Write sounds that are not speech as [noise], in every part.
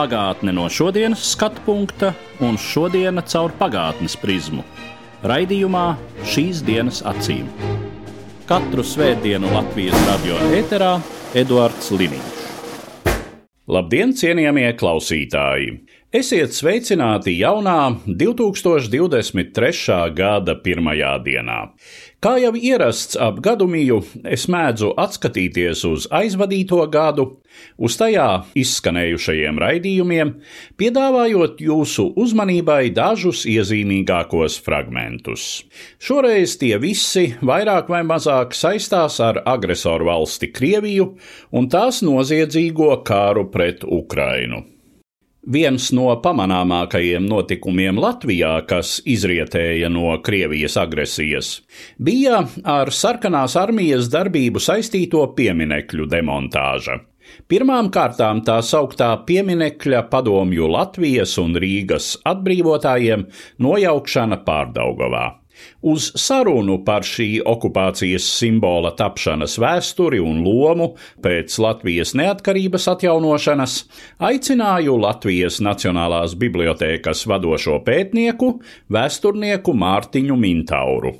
Pagātne no šodienas skatu punkta un šodienas caur pagātnes prizmu. Raidījumā šīs dienas acīm. Katru svētdienu Latvijas radio eterā Eduards Liniņš. Labdien, cienījamie klausītāji! Esiet sveicināti jaunā 2023. gada pirmajā dienā. Kā jau ierasts ap gadumiju, es mēdzu atskatīties uz aizvadīto gadu, uz tajā izskanējušajiem raidījumiem, piedāvājot jūsu uzmanībai dažus iezīmīgākos fragmentus. Šoreiz tie visi vairāk vai mazāk saistās ar agresoru valsti Krieviju un tās noziedzīgo kāru pret Ukrainu. Viens no pamanāmākajiem notikumiem Latvijā, kas izrietēja no Krievijas agresijas, bija ar sarkanās armijas darbību saistīto pieminekļu demontāža. Pirmām kārtām tā sauktā pieminekļa padomju Latvijas un Rīgas atbrīvotājiem nojaukšana Pārdaugovā. Uz sarunu par šī okupācijas simbola tapšanas vēsturi un lomu pēc Latvijas neatkarības atjaunošanas aicināju Latvijas Nacionālās bibliotēkas vadošo pētnieku, vēsturnieku Mārtiņu Mintauru.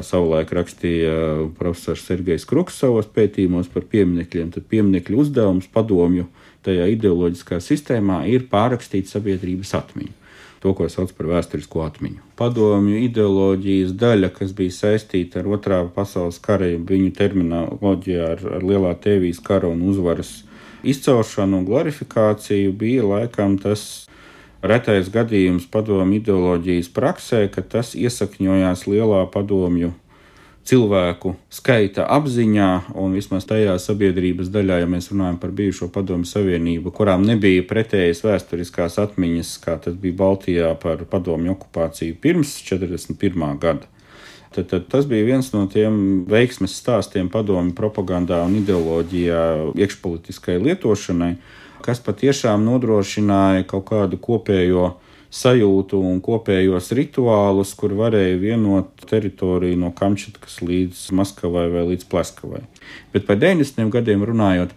Savulaik rakstīja profesors Sergejs Kruks savos pētījumos par pieminekļiem. Tad pieminekļu uzdevums padomju tajā ideoloģiskā sistēmā ir pārrakstīt sabiedrības atmiņu to, ko sauc par vēsturisko atmiņu. Padomju ideoloģijas daļa, kas bija saistīta ar Otrā pasaules kara, viņu terminoloģijā ar, ar lielā tēvijas kara un uzvaras izcelšanu un glorifikāciju, bija laikam tas retais gadījums padomju ideoloģijas praksē, ka tas iesakņojās lielā padomju cilvēku skaita apziņā, un vismaz tajā sabiedrības daļā, ja mēs runājam par bijušo padomu savienību, kurām nebija pretējas vēsturiskās atmiņas, kā tas bija Baltijā par padomju okupāciju pirms 41. gada. Tad, tad tas bija viens no tiem veiksmes stāstiem padomju propagandā un ideoloģijā iekšpolitiskai lietošanai, kas patiešām nodrošināja kaut kādu kopējo sajūtu un kopējos rituālus, kur varēja vienot teritoriju no Kamčatkas līdz Maskavai vai līdz Pleskavai. Bet par 90. gadiem runājot,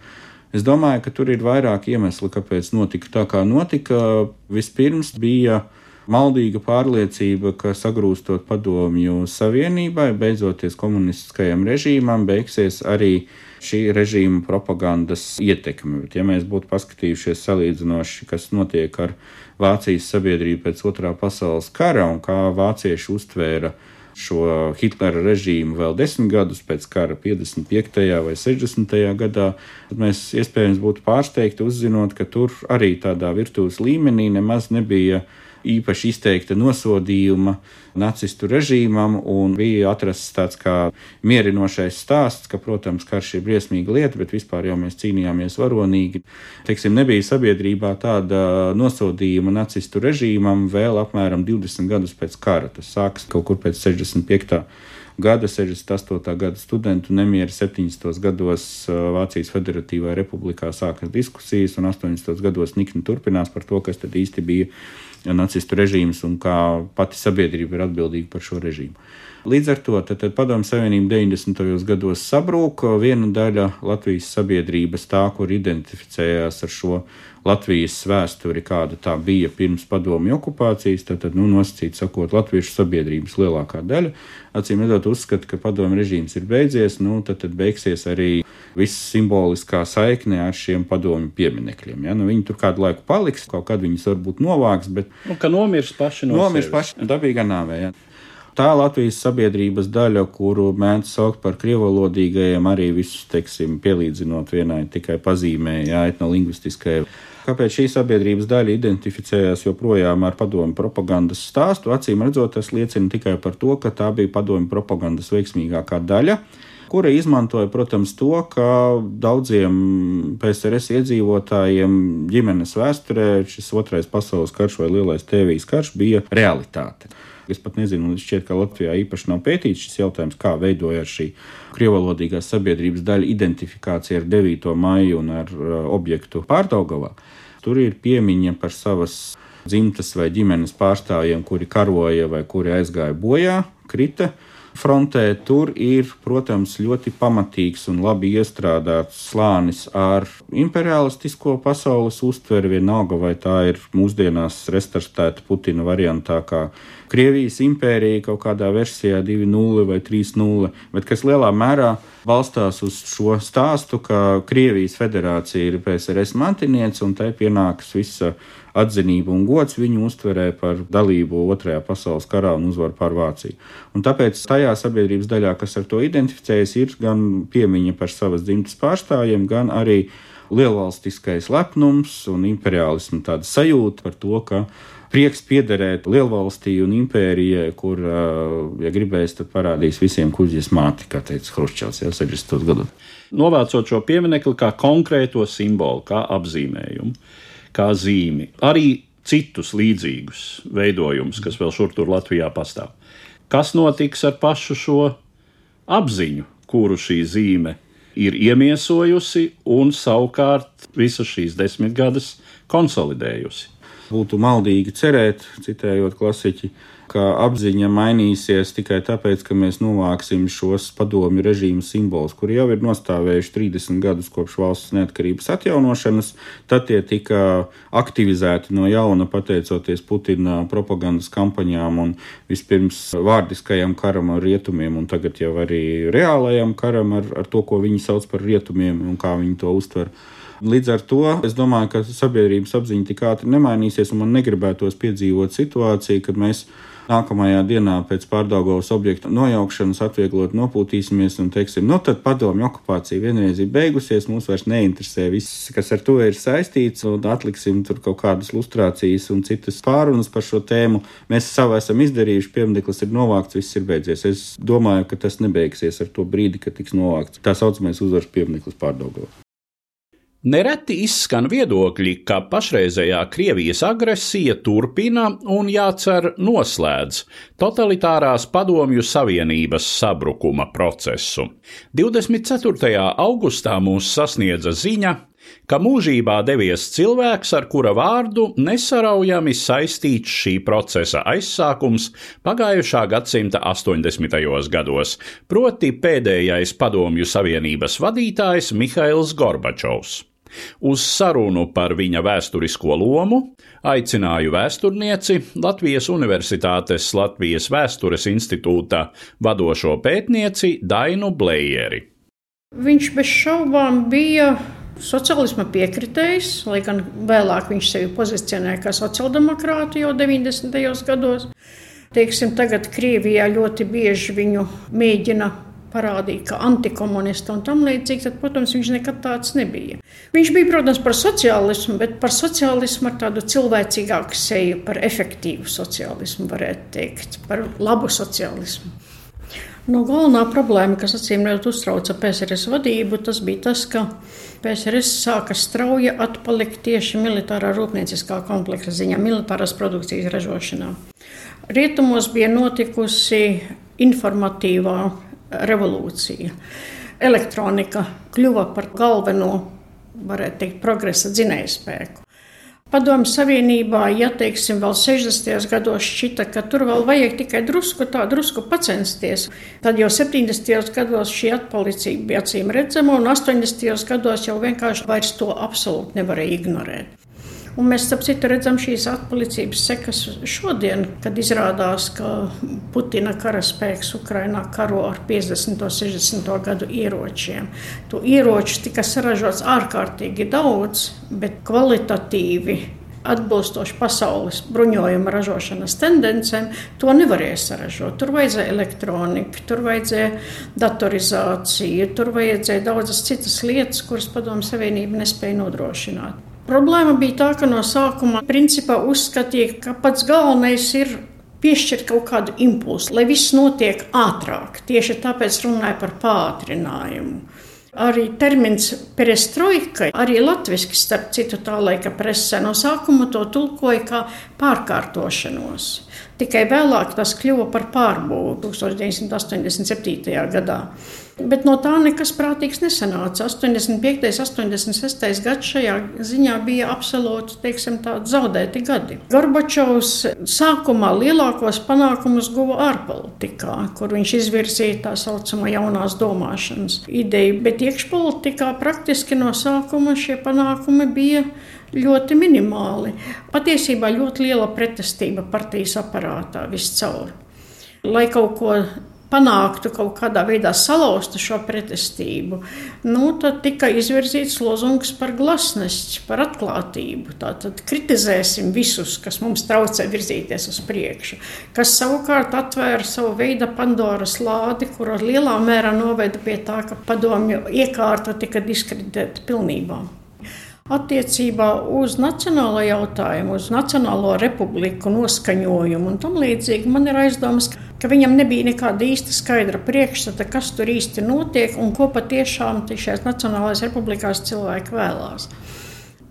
es domāju, ka tur ir vairāk iemesli, kāpēc notika tā, kā notika. Vispirms bija maldīga pārliecība, ka sagrūstot padomju savienībai, beidzoties komunistiskajam režīmam, beigsies arī šī režīma propagandas ietekme. Bet, ja mēs būtu paskatījušies salīdzinoši, kas notiek ar Vācijas sabiedrību pēc otrā pasaules kara un kā vācieši uztvēra šo Hitlera režīmu vēl desmit gadus pēc kara, 55. vai 60. gadā, tad mēs iespējams būtu pārsteigti uzzinot, ka tur arī tādā virtuves līmenī nemaz nebija īpaši izteikta nosodījuma nacistu režīmam, un bija atrasts tāds kā mierinošais stāsts, ka, protams, karš ir briesmīga lieta, bet vispār jau mēs cīnījāmies varonīgi. Teiksim, nebija sabiedrībā tāda nosodījuma nacistu režīmam vēl apmēram 20 gadus pēc kara. Tas sākas kaut kur pēc 65 gada, 68. gada studentu nemieri 70. gados Vācijas Federatīvā republikā sākas diskusijas, un 80. gados nikni turpinās par to, kas tad īsti bija nacistu režīms un kā pati sabiedrība ir atbildīga par šo režīmu. Līdz ar to tad, tad Padomju Savienība 90. gados sabrūka. Viena daļa Latvijas sabiedrības, tā, kur identificējās ar šo Latvijas vēsturi, kāda tā bija pirms padomju okupācijas, tad, tad nu, nosacīt sakot, latviešu sabiedrības lielākā daļa, acīm redzot, uzskata, ka padomju režīms ir beidzies, nu, tad, tad beigsies arī viss simboliskā saikne ar šiem padomju pieminekļiem. Ja? Nu, viņi tur kādu laiku paliks, kaut kad viņus varbūt novāks, bet. Nu, ka nomirs paši no nomirs sevis. paši dabīgā nāvē. Ja? Tā Latvijas sabiedrības daļa, kuru mēdz saukt par krievalodīgajiem, arī visus, teiksim, pielīdzinot vienai tikai pazīmē, jā, etnolingvistiskajai. Kāpēc šī sabiedrības daļa identificējās joprojām ar padomu propagandas stāstu? Acīm redzot, tas liecina tikai par to, ka tā bija padomu propagandas veiksmīgākā daļa kura izmantoja, protams, to, ka daudziem PSRS iedzīvotājiem ģimenes vēsturē šis otrais pasaules karš vai lielais tēvijas karš bija realitāte. Es pat nezinu, un šķiet, ka Latvijā īpaši nav pētīts šis jautājums, kā veidojās šī krievalodīgās sabiedrības daļa identifikācija ar 9. maiju un ar uh, objektu pārdaugavā. Tur ir piemiņa par savas dzimtas vai ģimenes pārstāvjiem, kuri karoja vai kuri aizgāja bojā, krita frontē, tur ir, protams, ļoti pamatīgs un labi iestrādāts slānis ar imperialistisko pasaules uztveri, vienalga vai tā ir mūsdienās restartēta Putina variantā, kā Krievijas impērija kaut kādā versijā 2.0 vai 3.0, bet kas lielā mērā balstās uz šo stāstu, ka Krievijas federācija ir PSRS mantiniece un tai pienākas visa atzinība un gods viņu uztverē par dalību Otrajā pasaules karā un uzvaru pār Vāciju. Un tāpēc tajā sabiedrības daļā, kas ar to identificējas, ir gan piemiņa par savas dzimtas pārstāvjiem, gan arī lielvalstiskais lepnums un imperiālismu tāda sajūta par to, ka prieks piederēt lielvalstī un impērijai, kur, ja gribēs, tad parādīs visiem kuģis māti, kā teica Hruščovs, jau 60. gadu. Novācot šo pieminekli kā konkrēto simbolu, kā apzīmējumu kā zīmi. Arī citus līdzīgus veidojumus, kas vēl šur tur Latvijā pastāv. Kas notiks ar pašu šo apziņu, kuru šī zīme ir iemiesojusi un savukārt visas šīs desmitgades konsolidējusi? Būtu maldīgi cerēt, citējot klasiķi, ka apziņa mainīsies tikai tāpēc, ka mēs novāksim šos padomju režīmu simbolus, kuri jau ir nostāvējuši 30 gadus kopš valsts neatkarības atjaunošanas. Tad tie tika aktivizēti no jauna pateicoties Putina propagandas kampaņām un vispirms vārdiskajam karam ar rietumiem, un tagad jau arī reālajam karam ar, ar to, ko viņi sauc par rietumiem un kā viņi to uztver. Līdz ar to es domāju, ka sabiedrības apziņa tik ātri nemainīsies, un man negribētos piedzīvot situāciju, kad mēs nākamajā dienā pēc pārdaugovas objekta nojaukšanas atvieglot nopūtīsimies un teiksim, nu tad padomju okupācija vienreiz ir beigusies, mūs vairs neinteresē viss, kas ar to ir saistīts, un atliksim tur kaut kādas lustrācijas un citas pārunas par šo tēmu. Mēs savu esam izdarījuši, piemineklis ir novākts, viss ir beidzies. Es domāju, ka tas nebeigsies ar to brīdi, kad tiks novākts tā saucamais uzvaras piemineklis pārdaugovas. Nereti izskan viedokļi, ka pašreizējā Krievijas agresija turpina un jācer noslēdz totalitārās padomju savienības sabrukuma procesu. 24. augustā mūs sasniedza ziņa, ka mūžībā devies cilvēks, ar kura vārdu nesaraujami saistīts šī procesa aizsākums pagājušā gadsimta 80. gados, proti pēdējais padomju savienības vadītājs Mihails Gorbačovs. Uz sarunu par viņa vēsturisko lomu aicināju vēsturnieci Latvijas Universitātes Latvijas Vēstures institūta vadošo pētnieci Dainu Blējeri. Viņš bez šaubām bija sociālisma piekritējs, lai gan vēlāk viņš sevi pozicionēja kā sociāldemokrātu jau 90. gados. Teiksim, tagad Krievijā ļoti bieži viņu mēģina parādīja, ka antikomunisti un tam līdzīgi, tad, protams, viņš nekad tāds nebija. Viņš bija, protams, par sociālismu, bet par sociālismu ar tādu cilvēcīgāku seju, par efektīvu sociālismu, varētu teikt, par labu sociālismu. Nu, galvenā problēma, kas acīm redzot uztrauca PSRS vadību, tas bija tas, ka PSRS sāka strauji atpalikt tieši militārā rūpnieciskā kompleksa ziņā, militārās produkcijas ražošanā. Rietumos bija notikusi informatīvā revolūcija. Elektronika kļuva par galveno, varētu teikt, progresa dzinējspēku. Padomju Savienībā, ja teiksim, vēl 60. gados šķita, ka tur vēl vajag tikai drusku tā, drusku pacensties, tad jau 70. gados šī atpalicība bija acīm redzama, un 80. gados jau vienkārši vairs to absolūti nevarēja ignorēt. Un mēs, ap citu, redzam šīs atpalicības sekas šodien, kad izrādās, ka Putina karaspēks Ukrainā karo ar 50. un 60. gadu ieročiem. To ieroču tika saražots ārkārtīgi daudz, bet kvalitatīvi atbilstoši pasaules bruņojuma ražošanas tendencēm, to nevarēja saražot. Tur vajadzēja elektroniku, tur vajadzēja datorizāciju, tur vajadzēja daudzas citas lietas, kuras Padomu Savienība nespēja nodrošināt. Problēma bija tā, ka no sākuma principā uzskatīja, ka pats galvenais ir piešķirt kaut kādu impulsu, lai viss notiek ātrāk. Tieši tāpēc runāju par pātrinājumu. Arī termins perestroika, arī latviešu starp citu tā laika presē no sākuma to tulkoja kā pārkārtošanos. Tikai vēlāk tas kļuva par pārbūvi 1987. gadā. Bet no tā nekas prātīgs nesanāca. 85. un 86. gads šajā ziņā bija absolūti teiksim, zaudēti gadi. Gorbačovs sākumā lielākos panākumus guva ārpolitikā, kur viņš izvirzīja tā saucamo jaunās domāšanas ideju, bet iekšpolitikā praktiski no sākuma šie panākumi bija ļoti minimāli. Patiesībā ļoti liela pretestība partijas aparātā viscaur. Lai kaut ko panāktu kaut kādā veidā salaustu šo pretestību, nu, tad tika izvirzīts lozungs par glasnesci, par atklātību. Tātad kritizēsim visus, kas mums traucē virzīties uz priekšu, kas savukārt atvēra savu veidu Pandoras lādi, kura lielā mērā noveda pie tā, ka padomju iekārta tika diskreditēta pilnībā. Attiecībā uz nacionālo jautājumu, uz Nacionālo republiku noskaņojumu un tam līdzīgi, man ir aizdomas, ka viņam nebija nekāda īsta skaidra priekšstata, kas tur īsti notiek un ko patiešām šajās Nacionālajās republikās cilvēki vēlās.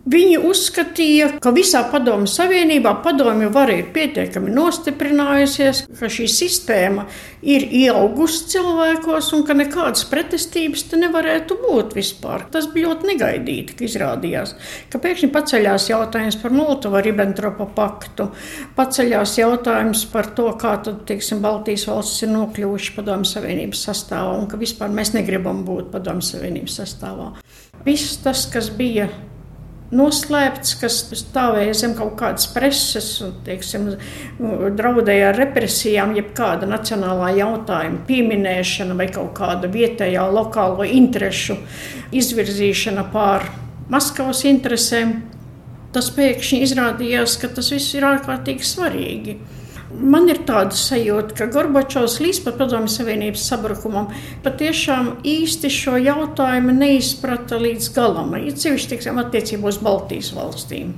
Viņi uzskatīja, ka visā Padomju Savienībā padomju vara ir pietiekami nostiprinājusies, ka šī sistēma ir ieaugusi cilvēkos un ka nekādas pretestības te nevarētu būt vispār. Tas bija ļoti negaidīti, ka izrādījās, ka pēkšņi paceļās jautājums par Molotova-Ribbentropa paktu, paceļās jautājums par to, kā tad, teiksim, Baltijas valstis ir nokļuvuši Padomju Savienības sastāvā un ka vispār mēs negribam būt Padomju Savienības sastāvā. Viss tas, kas bija noslēpts, kas stāvēja zem kaut kādas preses un teiksim, draudēja ar represijām, jebkāda nacionālā jautājuma pieminēšana vai kaut kāda vietējā lokālo interešu izvirzīšana pār Maskavas interesēm. Tas pēkšņi izrādījās, ka tas viss ir ārkārtīgi svarīgi. Man ir tāda sajūta, ka Gorbačovs līdz pat Padomju Savienības sabrukumam patiešām īsti šo jautājumu neizprata līdz galam, ir sevišķi tieksim, attiecībā uz Baltijas valstīm.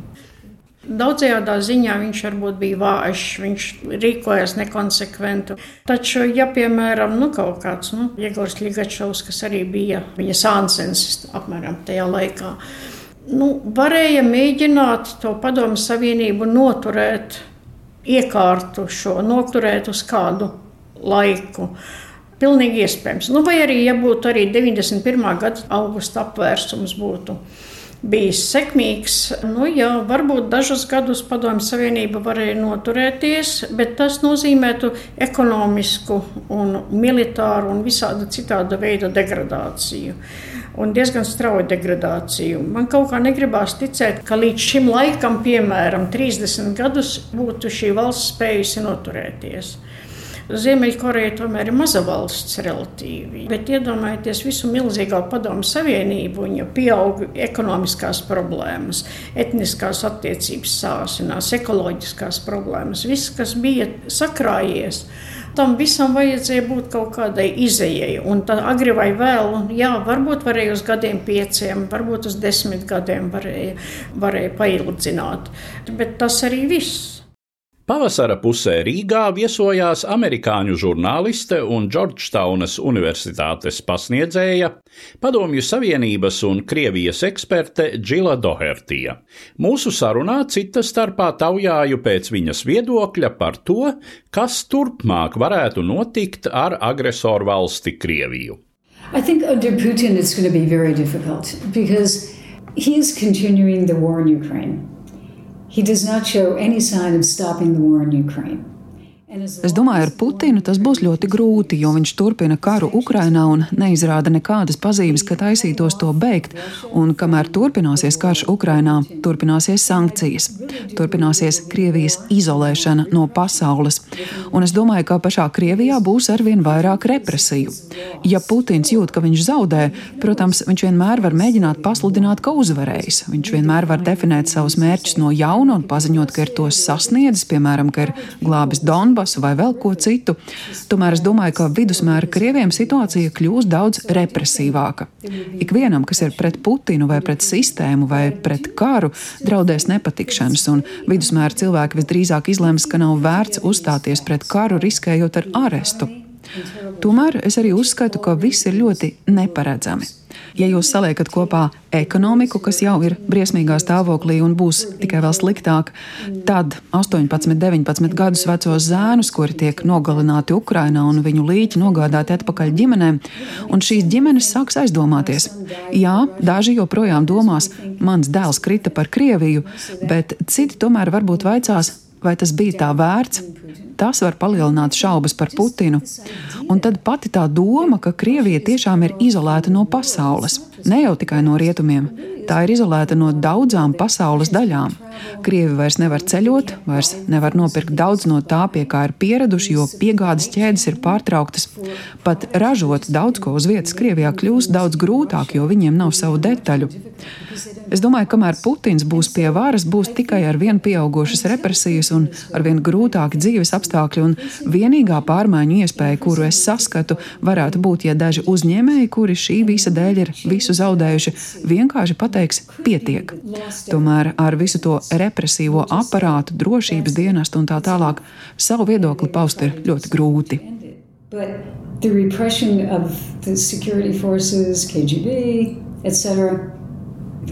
Daudzajā ziņā viņš varbūt bija vājš, viņš rīkojās nekonsekventi. Taču, ja piemēram nu, kaut kāds nu, Jēgors Ligačovs, kas arī bija viņa sāncensis apmēram tajā laikā, nu, varēja mēģināt to padomu savienību noturēt iekārtu šo noturēt uz kādu laiku. Pilnīgi iespējams. Nu, vai arī, ja būtu arī 91. gada augusta apvērsums būtu bijis sekmīgs, nu, jā, varbūt dažus gadus Padomju Savienība varēja noturēties, bet tas nozīmētu ekonomisku un militāru un visāda citāda veida degradāciju un diezgan strauju degradāciju. Man kaut kā negribās ticēt, ka līdz šim laikam, piemēram, 30 gadus, būtu šī valsts spējusi noturēties. Ziemeļkoreja tomēr ir maza valsts relatīvi, bet iedomājieties visu milzīgā padomu savienību, viņa pieaug ekonomiskās problēmas, etniskās attiecības sāsinās, ekoloģiskās problēmas, viss, kas bija sakrājies tam visam vajadzēja būt kaut kādai izējai. Un tā agri vai vēl, jā, varbūt varēja uz gadiem pieciem, varbūt uz desmit gadiem varēja, varēja paildzināt. Bet tas arī viss. Pavasara pusē Rīgā viesojās amerikāņu žurnāliste un Džordžtaunas Universitātes pasniedzēja, Padomju Savienības un Krievijas eksperte Džila Dohertija. Mūsu sarunā cita starpā taujāju pēc viņas viedokļa par to, kas turpmāk varētu notikt ar agresoru valsti Krieviju. I think under Putin it's going to be very difficult because he is continuing the war in Ukraine. He does not show any sign of stopping the war in Ukraine. Es domāju, ar Putinu tas būs ļoti grūti, jo viņš turpina karu Ukrainā un neizrāda nekādas pazīmes, ka taisītos to beigt. Un kamēr turpināsies karš Ukrainā, turpināsies sankcijas, turpināsies Krievijas izolēšana no pasaules. Un es domāju, ka pašā Krievijā būs arvien vairāk represiju. Ja Putins jūt, ka viņš zaudē, protams, viņš vienmēr var mēģināt pasludināt, ka uzvarējis. Viņš vienmēr var definēt savus mērķus no jauna un paziņot, ka ir tos sasniedzis, piemēram, ka ir glābis Donbass Donbasu vai vēl ko citu. Tomēr es domāju, ka vidusmēra krieviem situācija kļūs daudz represīvāka. Ikvienam, kas ir pret Putinu vai pret sistēmu vai pret karu, draudēs nepatikšanas, un vidusmēra cilvēki visdrīzāk izlems, ka nav vērts uzstāties pret karu, riskējot ar arestu. Tomēr es arī uzskatu, ka viss ir ļoti neparedzami. Ja jūs saliekat kopā ekonomiku, kas jau ir briesmīgā stāvoklī un būs tikai vēl sliktāk, tad 18, 19 gadus vecos zēnus, kuri tiek nogalināti Ukrainā un viņu līķi nogādāti atpakaļ ģimenēm, un šīs ģimenes sāks aizdomāties. Jā, daži joprojām domās, mans dēls krita par Krieviju, bet citi tomēr varbūt vaicās, vai tas bija tā vērts tas var palielināt šaubas par Putinu. Un tad pati tā doma, ka Krievija tiešām ir izolēta no pasaules, ne jau tikai no rietumiem, tā ir izolēta no daudzām pasaules daļām. Krievi vairs nevar ceļot, vairs nevar nopirkt daudz no tā, pie kā ir pieraduši, jo piegādes ķēdes ir pārtrauktas. Pat ražot daudz ko uz vietas Krievijā kļūst daudz grūtāk, jo viņiem nav savu detaļu. Es domāju, kamēr Putins būs pie varas, būs tikai ar vien pieaugušas represijas un ar vien grūtāki dzīves apstākļi. Un vienīgā pārmaiņu iespēja, kuru es saskatu, varētu būt, ja daži uzņēmēji, kuri šī visa dēļ ir visu zaudējuši, vienkārši pateiks, pietiek. Tomēr ar visu to represīvo aparātu, drošības dienestu un tā tālāk savu viedokli paust ir ļoti grūti. But the repression of the security forces, KGB, etc.,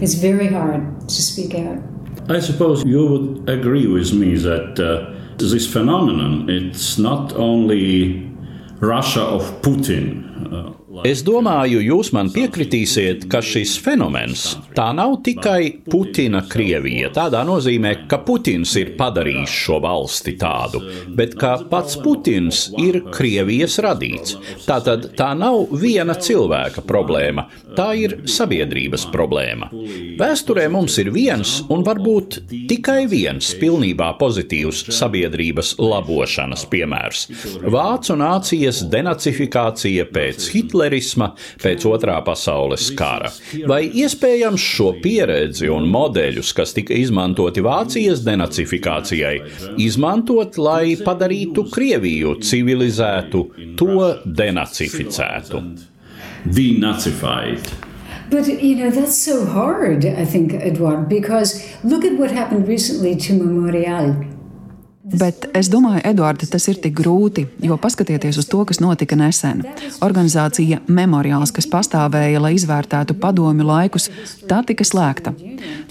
it's very hard to speak out. I suppose you would agree with me that uh, this phenomenon it's not only Russia of Putin. Uh, Es domāju, jūs man piekritīsiet, ka šis fenomens tā nav tikai Putina Krievija, tādā nozīmē, ka Putins ir padarījis šo valsti tādu, bet ka pats Putins ir Krievijas radīts. Tātad tā nav viena cilvēka problēma, tā ir sabiedrības problēma. Vēsturē mums ir viens un varbūt tikai viens pilnībā pozitīvs sabiedrības labošanas piemērs - Vācu nācijas denacifikācija pēc Hitlera hitlerisma pēc otrā pasaules kara. Vai iespējams šo pieredzi un modeļus, kas tika izmantoti Vācijas denacifikācijai, izmantot, lai padarītu Krieviju civilizētu, to denacificētu? Denacified. But you know that's so hard, I think, Edward, because look at what happened recently to Memorial. Bet es domāju, Eduards, tas ir tik grūti, jo paskatieties uz to, kas notika nesen. Organizācija Memoriāls, kas pastāvēja, lai izvērtētu padomju laikus, tā tika slēgta.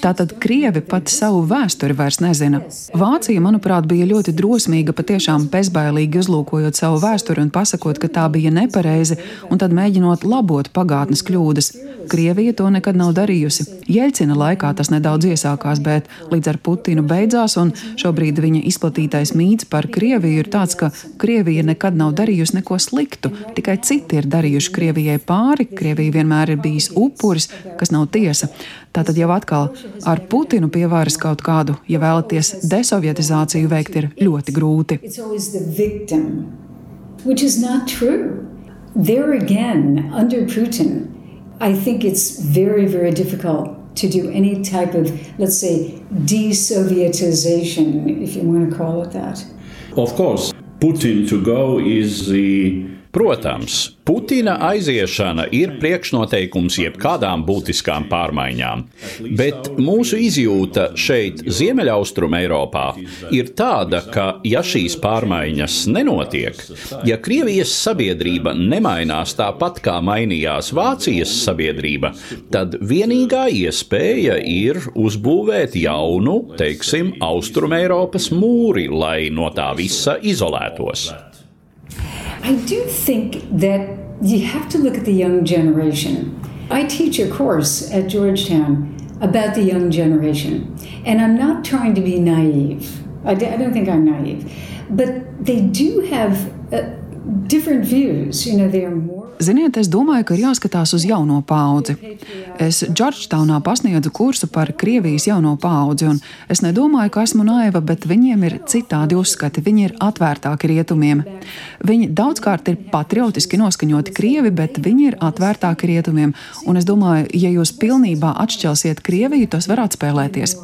Tātad Krievi pat savu vēsturi vairs nezina. Vācija, manuprāt, bija ļoti drosmīga, patiešām bezbailīgi uzlūkojot savu vēsturi un pasakot, ka tā bija nepareizi, un tad mēģinot labot pagātnes kļūdas. Krievija to nekad nav darījusi. Jeļcina laikā tas nedaudz iesākās, bet līdz ar Putinu beidzās, un šobrīd viņa izplatītais mīts par Krieviju ir tāds, ka Krievija nekad nav darījusi neko sliktu, tikai citi ir darījuši Krievijai pāri, Krievija vienmēr ir bijis upuris, kas nav tiesa. Tātad jau atkal ar Putinu pie varas kaut kādu, ja vēlaties desovietizāciju veikt, ir ļoti grūti. Which is not true. There again, under Putin, I think it's very, very difficult to do any type of, let's say, de Sovietization, if you want to call it that. Of course, Putin to go is the Protams, Putina aiziešana ir priekšnoteikums jebkādām būtiskām pārmaiņām, bet mūsu izjūta šeit, Ziemeļaustrum Eiropā, ir tāda, ka, ja šīs pārmaiņas nenotiek, ja Krievijas sabiedrība nemainās tāpat kā mainījās Vācijas sabiedrība, tad vienīgā iespēja ir uzbūvēt jaunu, teiksim, Austrum Eiropas mūri, lai no tā visa izolētos. I do think that you have to look at the young generation. I teach a course at Georgetown about the young generation, and I'm not trying to be naive. I, don't think I'm naive, but they do have uh, Ziniet, es domāju, ka ir jāskatās uz jauno paudzi. Es Džordžtaunā pasniedzu kursu par Krievijas jauno paudzi, un es nedomāju, ka esmu naiva, bet viņiem ir citādi uzskati, viņi ir atvērtāki rietumiem. Viņi daudzkārt ir patriotiski noskaņoti Krievi, bet viņi ir atvērtāki rietumiem, un es domāju, ja jūs pilnībā atšķelsiet Krieviju, tas var atspēlēties.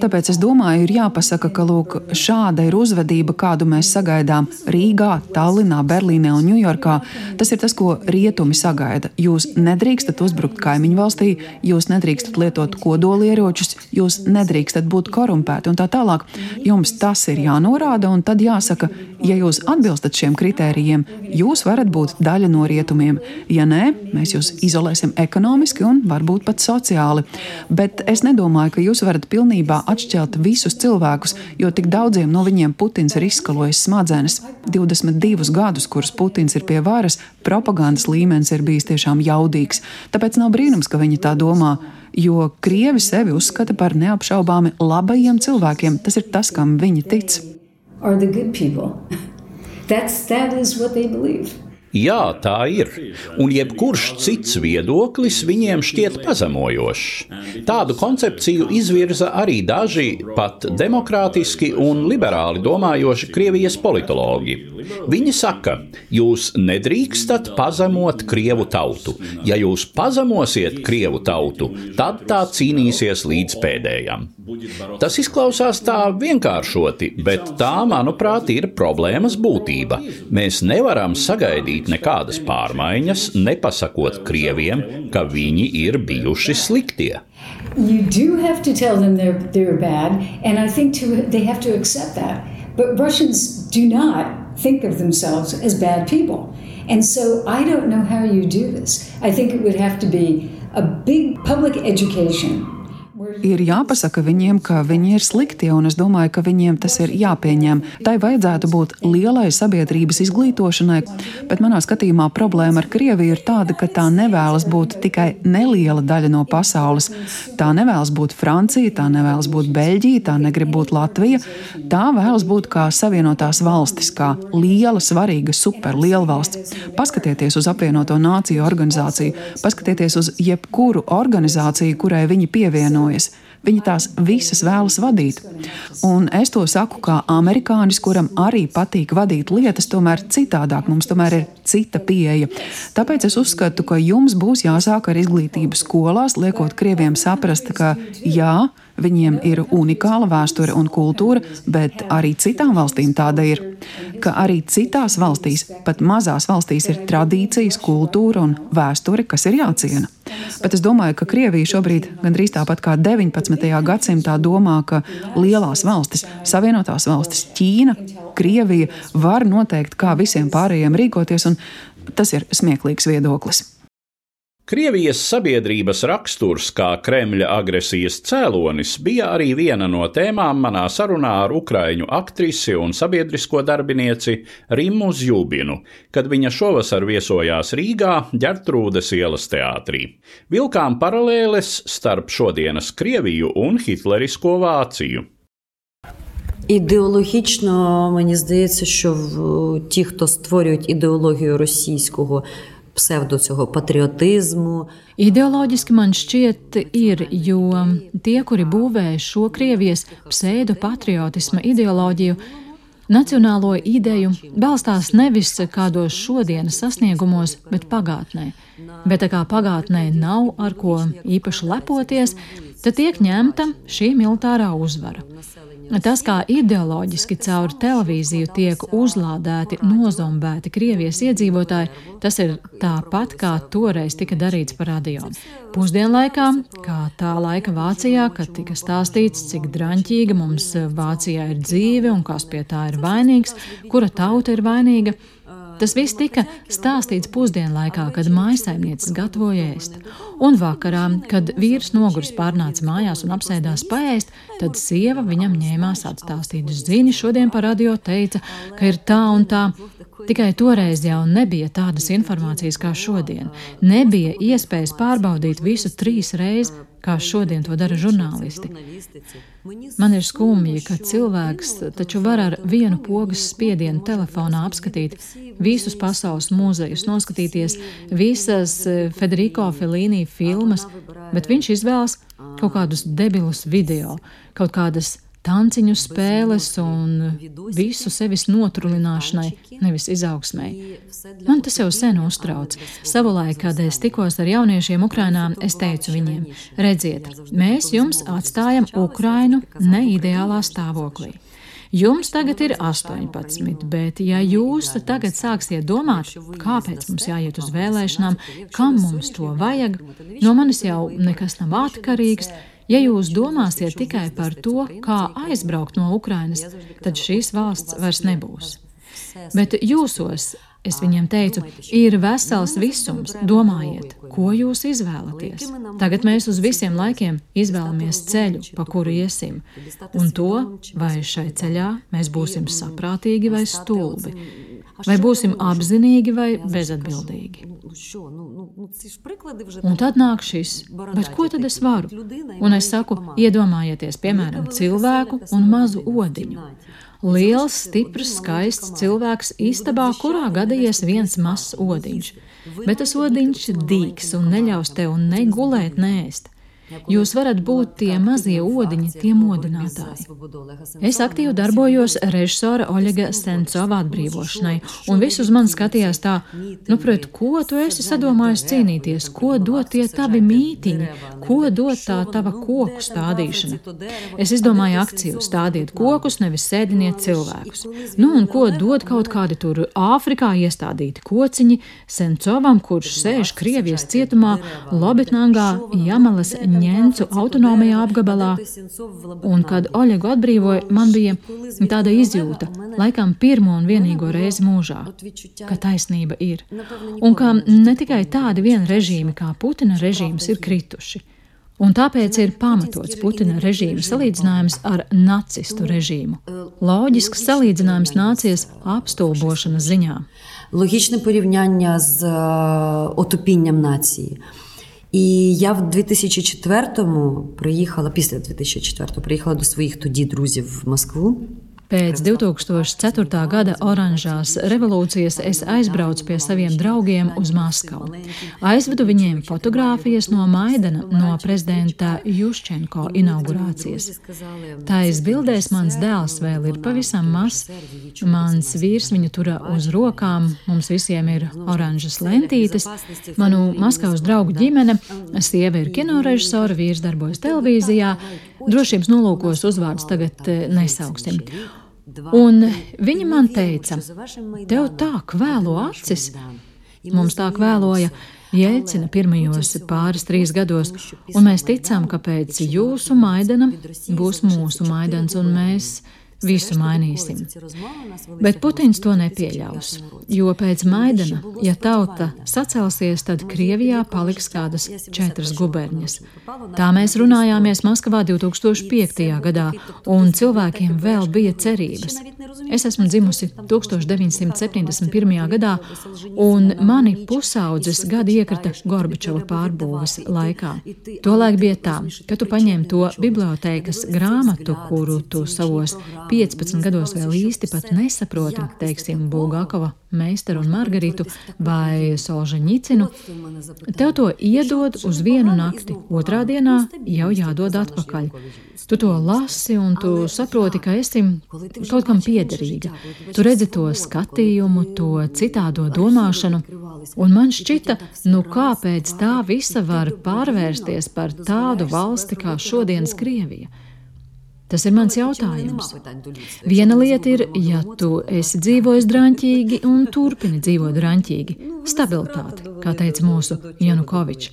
Tāpēc es domāju, ir jāpasaka, ka lūk, šāda ir uzvedība, kādu mēs sagaidām Rīgā, Tallinā, Berlīnē un Ņujorkā. Tas ir tas, ko rietumi sagaida. Jūs nedrīkstat uzbrukt kaimiņu valstī, jūs nedrīkstat lietot kodolieročus, jūs nedrīkstat būt korumpēti un tā tālāk. Jums tas ir jānorāda, un tad jāsaka, ja jūs atbilstat šiem kritērijiem, jūs varat būt daļa no rietumiem. Ja nē, mēs jūs izolēsim ekonomiski un varbūt pat sociāli. Bet es nedomāju, ka jūs varat pilnībā atšķelt visus cilvēkus, jo tik daudziem no viņiem Putins ir izskalojis smadzenes. 22 gadus, kurus Putins ir pie varas, propagandas līmenis ir bijis tiešām jaudīgs. Tāpēc nav brīnums, ka viņi tā domā. Jo krievi sevi uzskata par neapšaubāmi labajiem cilvēkiem. Tas ir tas, kam viņi tic. [laughs] That's, that is what they believe. Jā, tā ir. Un jebkurš cits viedoklis viņiem šķiet pazemojošs. Tādu koncepciju izvirza arī daži pat demokrātiski un liberāli domājoši Krievijas politologi. Viņi saka, jūs nedrīkstat pazemot Krievu tautu. Ja jūs pazemosiet Krievu tautu, tad tā cīnīsies līdz pēdējam. Tas izklausās tā vienkāršoti, bet tā, manuprāt, ir problēmas būtība. Mēs nevaram sagaidīt nekādas pārmaiņas, nepasakot Krieviem, ka viņi ir bijuši sliktie. You do have to tell them they're, they're bad, and I think to, they have to accept that. But Russians do not think of themselves as bad people. And so I don't know how you do this. I think it would have to be a big public education ir jāpasaka viņiem, ka viņi ir slikti, un es domāju, ka viņiem tas ir jāpieņem. Tai vajadzētu būt lielai sabiedrības izglītošanai, bet manā skatījumā problēma ar Krieviju ir tāda, ka tā nevēlas būt tikai neliela daļa no pasaules. Tā nevēlas būt Francija, tā nevēlas būt Beļģija, tā negrib būt Latvija. Tā vēlas būt kā Savienotās valstis, kā liela, svarīga, superliela valsts. Paskatieties uz apvienoto nāciju organizāciju, paskatieties uz jebkuru organizāciju, kurai viņi pievienojas. Viņi tās visas vēlas vadīt. Un es to saku kā amerikānis, kuram arī patīk vadīt lietas, tomēr citādāk mums tomēr ir cita pieeja. Tāpēc es uzskatu, ka jums būs jāsāk ar izglītību skolās, liekot krieviem saprast, ka jā, Viņiem ir unikāla vēsture un kultūra, bet arī citām valstīm tāda ir. Ka arī citās valstīs, pat mazās valstīs, ir tradīcijas, kultūra un vēsture, kas ir jāciena. Bet es domāju, ka Krievija šobrīd gandrīz tāpat kā 19. gadsimtā domā, ka lielās valstis, Savienotās valstis, Ķīna, Krievija var noteikt, kā visiem pārējiem rīkoties, un tas ir smieklīgs viedoklis. Krievijas sabiedrības raksturs kā Kremļa agresijas cēlonis bija arī viena no tēmām manā sarunā ar ukraiņu aktrisi un sabiedrisko darbinieci Rimu Zjubinu, kad viņa šovasar viesojās Rīgā Ģertrūdes ielas teātrī. Vilkām paralēles starp šodienas Krieviju un hitlerisko Vāciju. Ідеологічно мені здається, що в ті, хто створюють ідеологію російського pseido цього patriotismu. Ideoloģiski man šķiet, ir, jo tie, kuri būvēja šo Krievijas pseido patriotisma ideoloģiju, nacionālo ideju, balstās nevis kādos šodienas sasniegumos, bet pagātnē. Bet tā kā pagātnē nav ar ko īpaši lepoties, tad tiek ņemta šī militārā uzvara. Tas, kā ideoloģiski caur televīziju tiek uzlādēti, nozombēti Krievijas iedzīvotāji, tas ir tāpat kā toreiz tika darīts par radio. Pusdienlaikā, kā tā laika Vācijā, kad tika stāstīts, cik draņķīga mums Vācijā ir dzīve un kas pie tā ir vainīgs, kura tauta ir vainīga. Tas viss tika stāstīts pusdienlaikā, kad mājsaimnieces gatavoja ēst. Un vakarā, kad vīrs noguris pārnāca mājās un apsēdās paēst, tad sieva viņam ņēmās atstāstīt. Zini, šodien par radio teica, ka ir tā un tā. Tikai toreiz jau nebija tādas informācijas kā šodien. Nebija iespējas pārbaudīt visu trīs reizes, kā šodien to dara žurnālisti. Man ir skumji, ka cilvēks taču var ar vienu pogas spiedienu telefonā apskatīt visus pasaules muzejus, noskatīties visas eh, Federico Felīnī filmas, bet viņš izvēlas kaut kādus debilus video, kaut kādas tanciņu spēles un visu sevis notrulināšanai, nevis izaugsmai. Man tas jau sen uztrauc. Savulaik, kad es tikos ar jauniešiem Ukrainā, es teicu viņiem: redziet, mēs jums atstājam Ukrainu neideālā stāvoklī. Jums tagad ir 18, bet ja jūs tagad sāksiet domāt, kāpēc mums jāiet uz vēlēšanām, kam mums to vajag, no manis jau nekas nav atkarīgs. Ja jūs domāsiet tikai par to, kā aizbraukt no Ukrainas, tad šīs valsts vairs nebūs. Bet jūsos Es viņiem teicu, ir vesels visums, domājiet, ko jūs izvēlaties. Tagad mēs uz visiem laikiem izvēlamies ceļu, pa kuru iesim, un to, vai šai ceļā mēs būsim saprātīgi vai stulbi, vai būsim apzinīgi vai bezatbildīgi. Un tad nāk šis, bet ko tad es varu? Un es saku, iedomājieties, piemēram, cilvēku un mazu odiņu. Liels, stiprs, skaists cilvēks istabā, kurā gadījies viens mazs odiņš, bet tas odiņš dīks un neļaus tev ne gulēt, nē, ēst. Jūs varat būt tie mazie odiņi, tie modinātāji. Es aktīvi darbojos režisora Oļega Sencova atbrīvošanai, un visus man skatījās tā, nu, pret ko tu esi sadomājis cīnīties, ko dot tie tavi mītiņi, ko dot tā tava koku stādīšana. Es izdomāju akciju stādiet kokus, nevis sēdiniet cilvēkus. Nu, un ko dod kaut kādi tur Āfrikā iestādīti kociņi Sencovam, kurš sēž Krievijas cietumā Lobitnangā Jamalas Ņēncu autonomijā apgabalā, un kad Oļegu atbrīvoja, man bija tāda izjūta, laikam pirmo un vienīgo reizi mūžā, ka taisnība ir, un ka ne tikai tādi vien režīmi kā Putina režīms ir krituši. Un tāpēc ir pamatots Putina režīma salīdzinājums ar nacistu režīmu. Loģisks salīdzinājums nācies apstulbošanas ziņā. Логічне порівняння з отупінням нації. І я в 2004-му приїхала після 2004-го приїхала до своїх тоді друзів в Москву. Pēc 2004. gada oranžās revolūcijas es aizbraucu pie saviem draugiem uz Maskavu. Aizvedu viņiem fotogrāfijas no Maidana, no prezidenta Juščenko inaugurācijas. Tais bildēs mans dēls vēl ir pavisam mazs. Mans vīrs viņu tura uz rokām, mums visiem ir oranžas lentītes. Manu Maskavas draugu ģimene, sieva ir kinorežisora, vīrs darbojas televīzijā. Drošības nolūkos uzvārds tagad eh, nesauksim. Un viņa man teica, tev tā kvēlo acis. Mums tā kvēloja Jēlcina pirmajos pāris trīs gados, un mēs ticām, ka pēc jūsu maidana būs mūsu maidans, un mēs visu mainīsim. Bet Putins to nepieļaus, jo pēc Maidana, ja tauta sacelsies, tad Krievijā paliks kādas četras guberņas. Tā mēs runājāmies Maskavā 2005. gadā, un cilvēkiem vēl bija cerības. Es esmu dzimusi 1971. gadā, un mani pusaudzes gadi iekrita Gorbačova pārbūves laikā. Tolaik bija tā, ka tu paņēmi to bibliotēkas grāmatu, kuru tu savos 15 gados vēl īsti pat nesaproti, teiksim, Bulgakova meistaru un Margaritu vai Solžaņicinu, tev to iedod uz vienu nakti, otrā dienā jau jādod atpakaļ. Tu to lasi un tu saproti, ka esi kaut kam piederīga. Tu redzi to skatījumu, to citādo domāšanu, un man šķita, nu kāpēc tā visa var pārvērsties par tādu valsti kā šodienas Krievija? Tas ir mans jautājums. Viena lieta ir, ja tu esi dzīvojis drāmķīgi un turpini dzīvot drāmķīgi, stabilitāte, kā teica mūsu Janukovičs.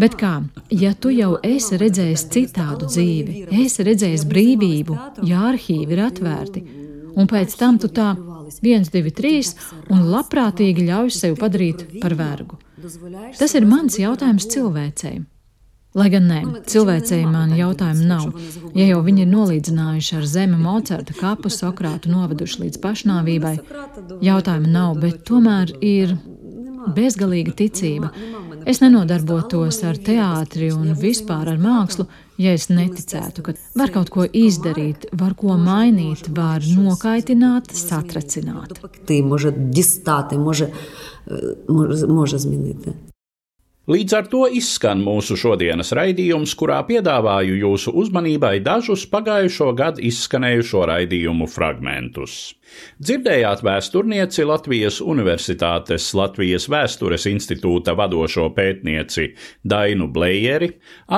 Bet kā, ja tu jau esi redzējis citādu dzīvi, esi redzējis brīvību, ja arhīvi ir atvērti, un pēc tam tu tā viens, divi, trīs, un labprātīgi ļauj sev padarīt par vergu. Tas ir mans jautājums cilvēcei. Lai gan nē, cilvēcēji man jautājumu nav. Ja jau viņi ir nolīdzinājuši ar zemi Mocerta kapu, Sokrātu noveduši līdz pašnāvībai, jautājumu nav, bet tomēr ir bezgalīga ticība. Es nenodarbotos ar teātri un vispār ar mākslu, ja es neticētu, ka var kaut ko izdarīt, var ko mainīt, var nokaitināt, satracināt. Tī, može, distāti, može, može, može zminīt. Līdz ar to izskan mūsu šodienas raidījums, kurā piedāvāju jūsu uzmanībai dažus pagājušo gadu izskanējušo raidījumu fragmentus. Dzirdējāt vēsturnieci Latvijas Universitātes Latvijas Vēstures institūta vadošo pētnieci Dainu Blējeri,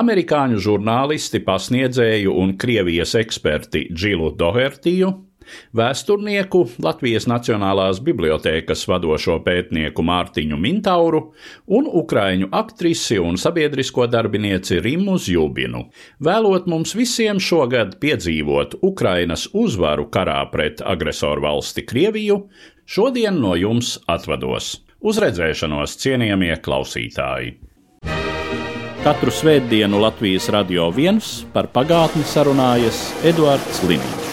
amerikāņu žurnālisti, pasniedzēju un Krievijas eksperti Džilu Dohertiju, vēsturnieku, Latvijas Nacionālās bibliotēkas vadošo pētnieku Mārtiņu Mintauru un ukraiņu aktrisi un sabiedrisko darbinieci Rimu Zjubinu. Vēlot mums visiem šogad piedzīvot Ukrainas uzvaru karā pret agresoru valsti Krieviju, šodien no jums atvados. Uz redzēšanos, cienījamie klausītāji! Katru svētdienu Latvijas radio viens par pagātni sarunājas Eduards Liniņš.